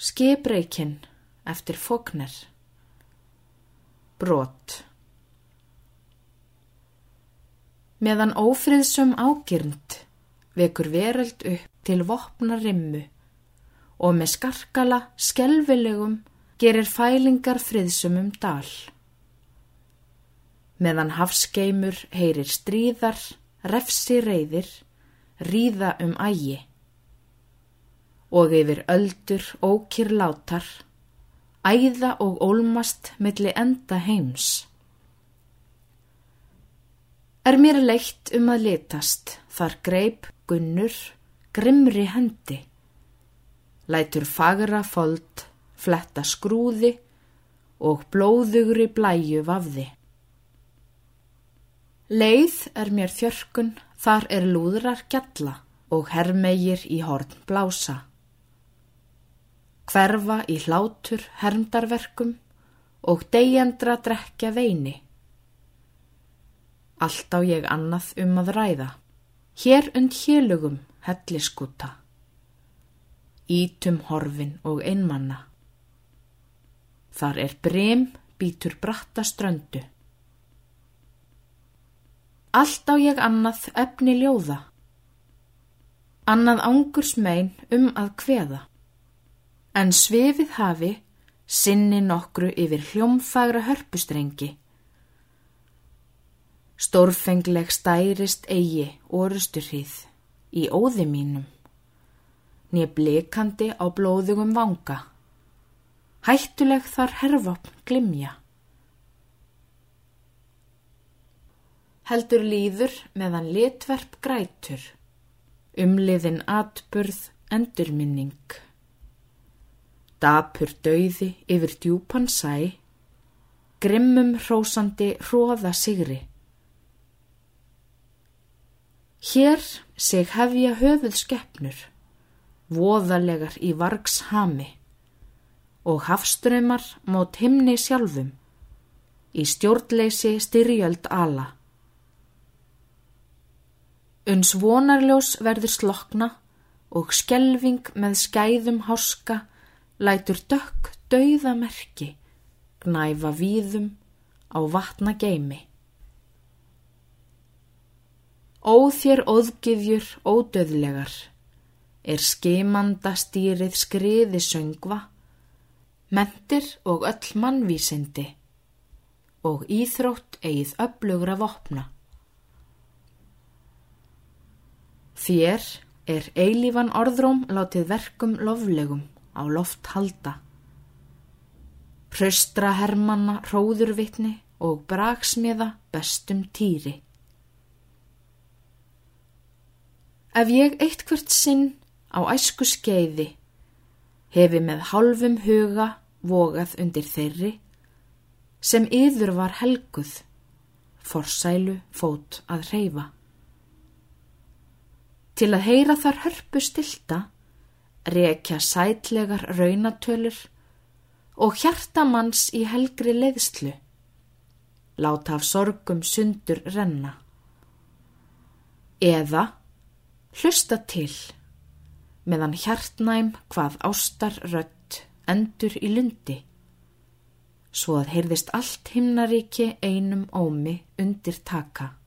Skipreikin eftir Fokner Brot. Meðan ófriðsum ágirnd vekur veröld upp til vopna rimmu og með skarkala skelvilegum gerir fælingar friðsumum dal. Meðan hafskeimur heyrir stríðar, refsi reyðir, ríða um ægi og yfir öldur ókýr látar, æða og ólmast milli enda heims. Er mér leitt um að litast, þar greip gunnur, grimri hendi. Lætur fagra fold, fletta skrúði og blóðugri blæju vafði. Leið er mér þjörkun, þar er lúðrar gjalla og herrmeigir í horn blása hverfa í hlátur hermdarverkum og deyjandra drekja veini. Allt á ég annað um að ræða, hér und hélugum helliskúta, ítum horfin og einmanna. Þar er brem býtur bratta ströndu. Allt á ég annað efni ljóða, annað ángurs megin um að kveða en svefið hafi sinni nokkru yfir hljómfagra hörpustrengi. Stórfengleg stærist eigi orusturhið í óði mínum, nýja blikandi á blóðugum vanga, hættuleg þar herfopn glimja. Heldur líður meðan litverp grætur, umliðin atburð endurminning. Dapur dauði yfir djúpan sæ, grimmum hrósandi hróða sigri. Hér seg hefja höfuð skeppnur, voðalegar í vargs hami og hafströymar mót himni sjálfum, í stjórnleysi styrjöld ala. Uns vonarljós verður slokna og skelving með skæðum háska lætur dökk dauðamerki gnæfa víðum á vatna geimi. Óþér óðgiðjur ódöðlegar er skimanda stýrið skriði söngva, mentir og öll mannvísindi og íþrótt eigið öflugra vopna. Þér er eilífan orðróm látið verkum loflegum á loft halda. Hraustra hermanna hróðurvitni og braksmiða bestum týri. Ef ég eitthvert sinn á æsku skeiði hefi með hálfum huga vogað undir þeirri sem yður var helguð, forsælu fót að reyfa. Til að heyra þar hörpu stilta rekja sætlegar raunatölur og hjartamanns í helgri leiðslu, láta af sorgum sundur renna. Eða hlusta til, meðan hjartnæm hvað ástar rött endur í lundi, svo að heyrðist allt himnaríki einum ómi undir taka.